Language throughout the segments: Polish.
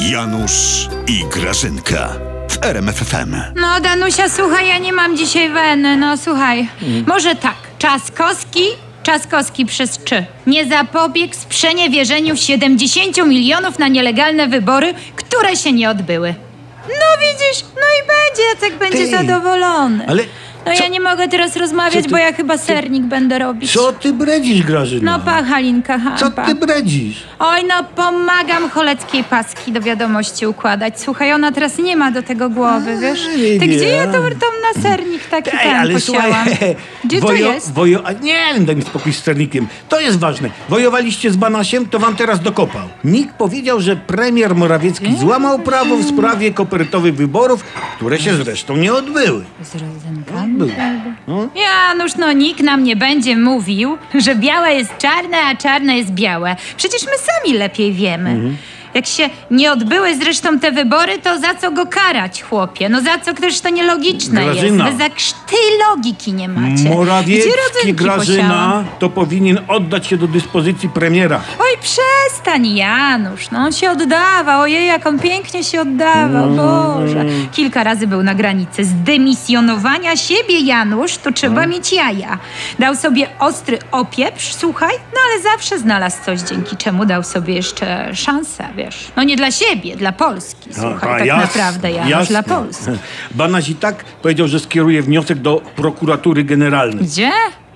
Janusz i Grażynka w RMFFM. No, Danusia, słuchaj, ja nie mam dzisiaj weny. No, słuchaj. Może tak. Czaskowski, Czaskowski przez czy. Nie zapobiegł sprzeniewierzeniu 70 milionów na nielegalne wybory, które się nie odbyły. No widzisz, no i będzie, Jacek będzie Ty, zadowolony. ale No co- ja nie mogę teraz rozmawiać, ty- bo ja chyba sernik będę robić. Co ty bredzisz, Grażyna? No pa, Halinka, Co hampa. ty bredzisz? Oj, no pomagam Choleckiej paski do wiadomości układać. Słuchaj, ona teraz nie ma do tego głowy, wiesz? Ty gdzie ja wiem. tą, tą na sernik taki Ej, ten ale słuchaj, posiałam? Gdzie to wojo- jest? Wojo, a nie daj mi spokój z sternikiem. To jest ważne. Wojowaliście z Banasiem, to wam teraz dokopał. Nikt powiedział, że premier Morawiecki złamał prawo w sprawie kopertowych wyborów, które się zresztą nie odbyły. Z rodzynkami, Był. No. Janusz, no nikt nam nie będzie mówił, że białe jest czarne, a czarne jest białe. Przecież my sami lepiej wiemy. Mhm. Jak się nie odbyły zresztą te wybory, to za co go karać, chłopie? No za co też to nielogiczne Grażyna. jest? Krzty logiki nie macie. Morawiecki, rodzynki posiałam? Grażyna, to powinien oddać się do dyspozycji premiera. Oj, przestań, Janusz. No, on się oddawał. Ojej, jak on pięknie się oddawał. Boże. Kilka razy był na granicy zdemisjonowania siebie, Janusz. To trzeba mieć jaja. Dał sobie ostry opieprz, słuchaj, no ale zawsze znalazł coś, dzięki czemu dał sobie jeszcze szansę, wiesz. No nie dla siebie, dla Polski, słuchaj. A, tak jasne, naprawdę, Janusz, jasne. dla Polski. Banaś i tak powiedział, że skieruje wniosek do prokuratury generalnej. Gdzie?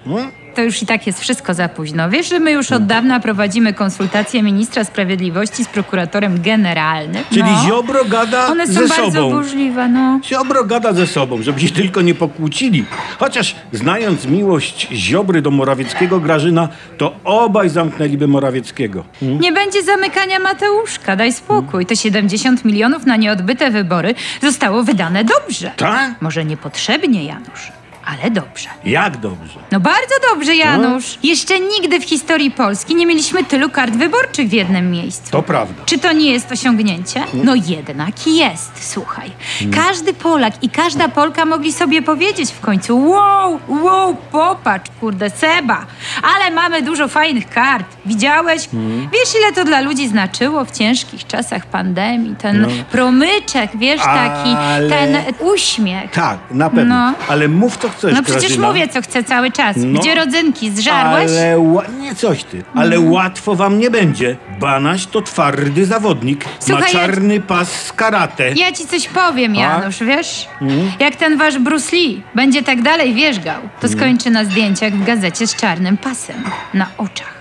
No? To już i tak jest wszystko za późno. Wiesz, że my już od dawna prowadzimy konsultacje ministra sprawiedliwości z prokuratorem generalnym. Czyli no. Ziobro gada One są ze bardzo sobą. burzliwe, no. Ziobro gada ze sobą, żeby się tylko nie pokłócili. Chociaż znając miłość Ziobry do Morawieckiego Grażyna, to obaj zamknęliby Morawieckiego. Nie będzie zamykania Mateuszka, daj spokój. To 70 milionów na nieodbyte wybory zostało wydane dobrze. Tak? Może niepotrzebnie, Janusz, ale dobrze. Jak dobrze. No bardzo dobrze, Janusz. Jeszcze nigdy w historii Polski nie mieliśmy tylu kart wyborczych w jednym miejscu. To prawda. Czy to nie jest osiągnięcie? No jednak jest, słuchaj. Każdy Polak i każda Polka mogli sobie powiedzieć w końcu wow, wow, popatrz, kurde, Seba, ale mamy dużo fajnych kart. Widziałeś? Wiesz, ile to dla ludzi znaczyło w ciężkich czasach pandemii? Ten promyczek, wiesz, taki, Ale- ten uśmiech. Tak, na pewno. No. Ale mów co chcesz, No przecież Grażyna. mówię, co chcę cały czas. No. Gdzie rodzynki? Zżarłeś? Ale nie coś ty, ale łatwo wam nie będzie. Banaś to twardy zawodnik. Słuchaj, Ma ja- czarny pas z karate. Ja ci coś powiem, A? Janusz, wiesz? Jak ten wasz Bruce Lee będzie tak dalej wierzgał, to skończy na zdjęciach w gazecie z czarnym pasem na oczach.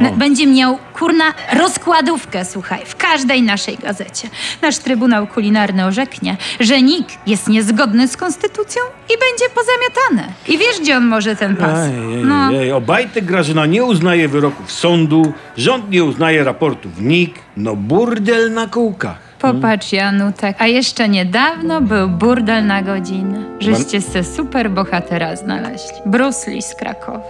No, N- Będzie miał, kurna, rozkładówkę, słuchaj, w każdej naszej gazecie. Nasz Trybunał Kulinarny orzeknie, że NIK jest niezgodny z konstytucją i będzie pozamiatane. I wiesz, gdzie on może ten pas? Ej, ej, No. ej, Obajtek Grażyna nie uznaje wyroków sądu, rząd nie uznaje raportów NIK, no burdel na kółkach. Popatrz, Janu, tak. A jeszcze niedawno był burdel na godzinę. Żeście se super bohatera znaleźli. Bruce Lee z Krakowa.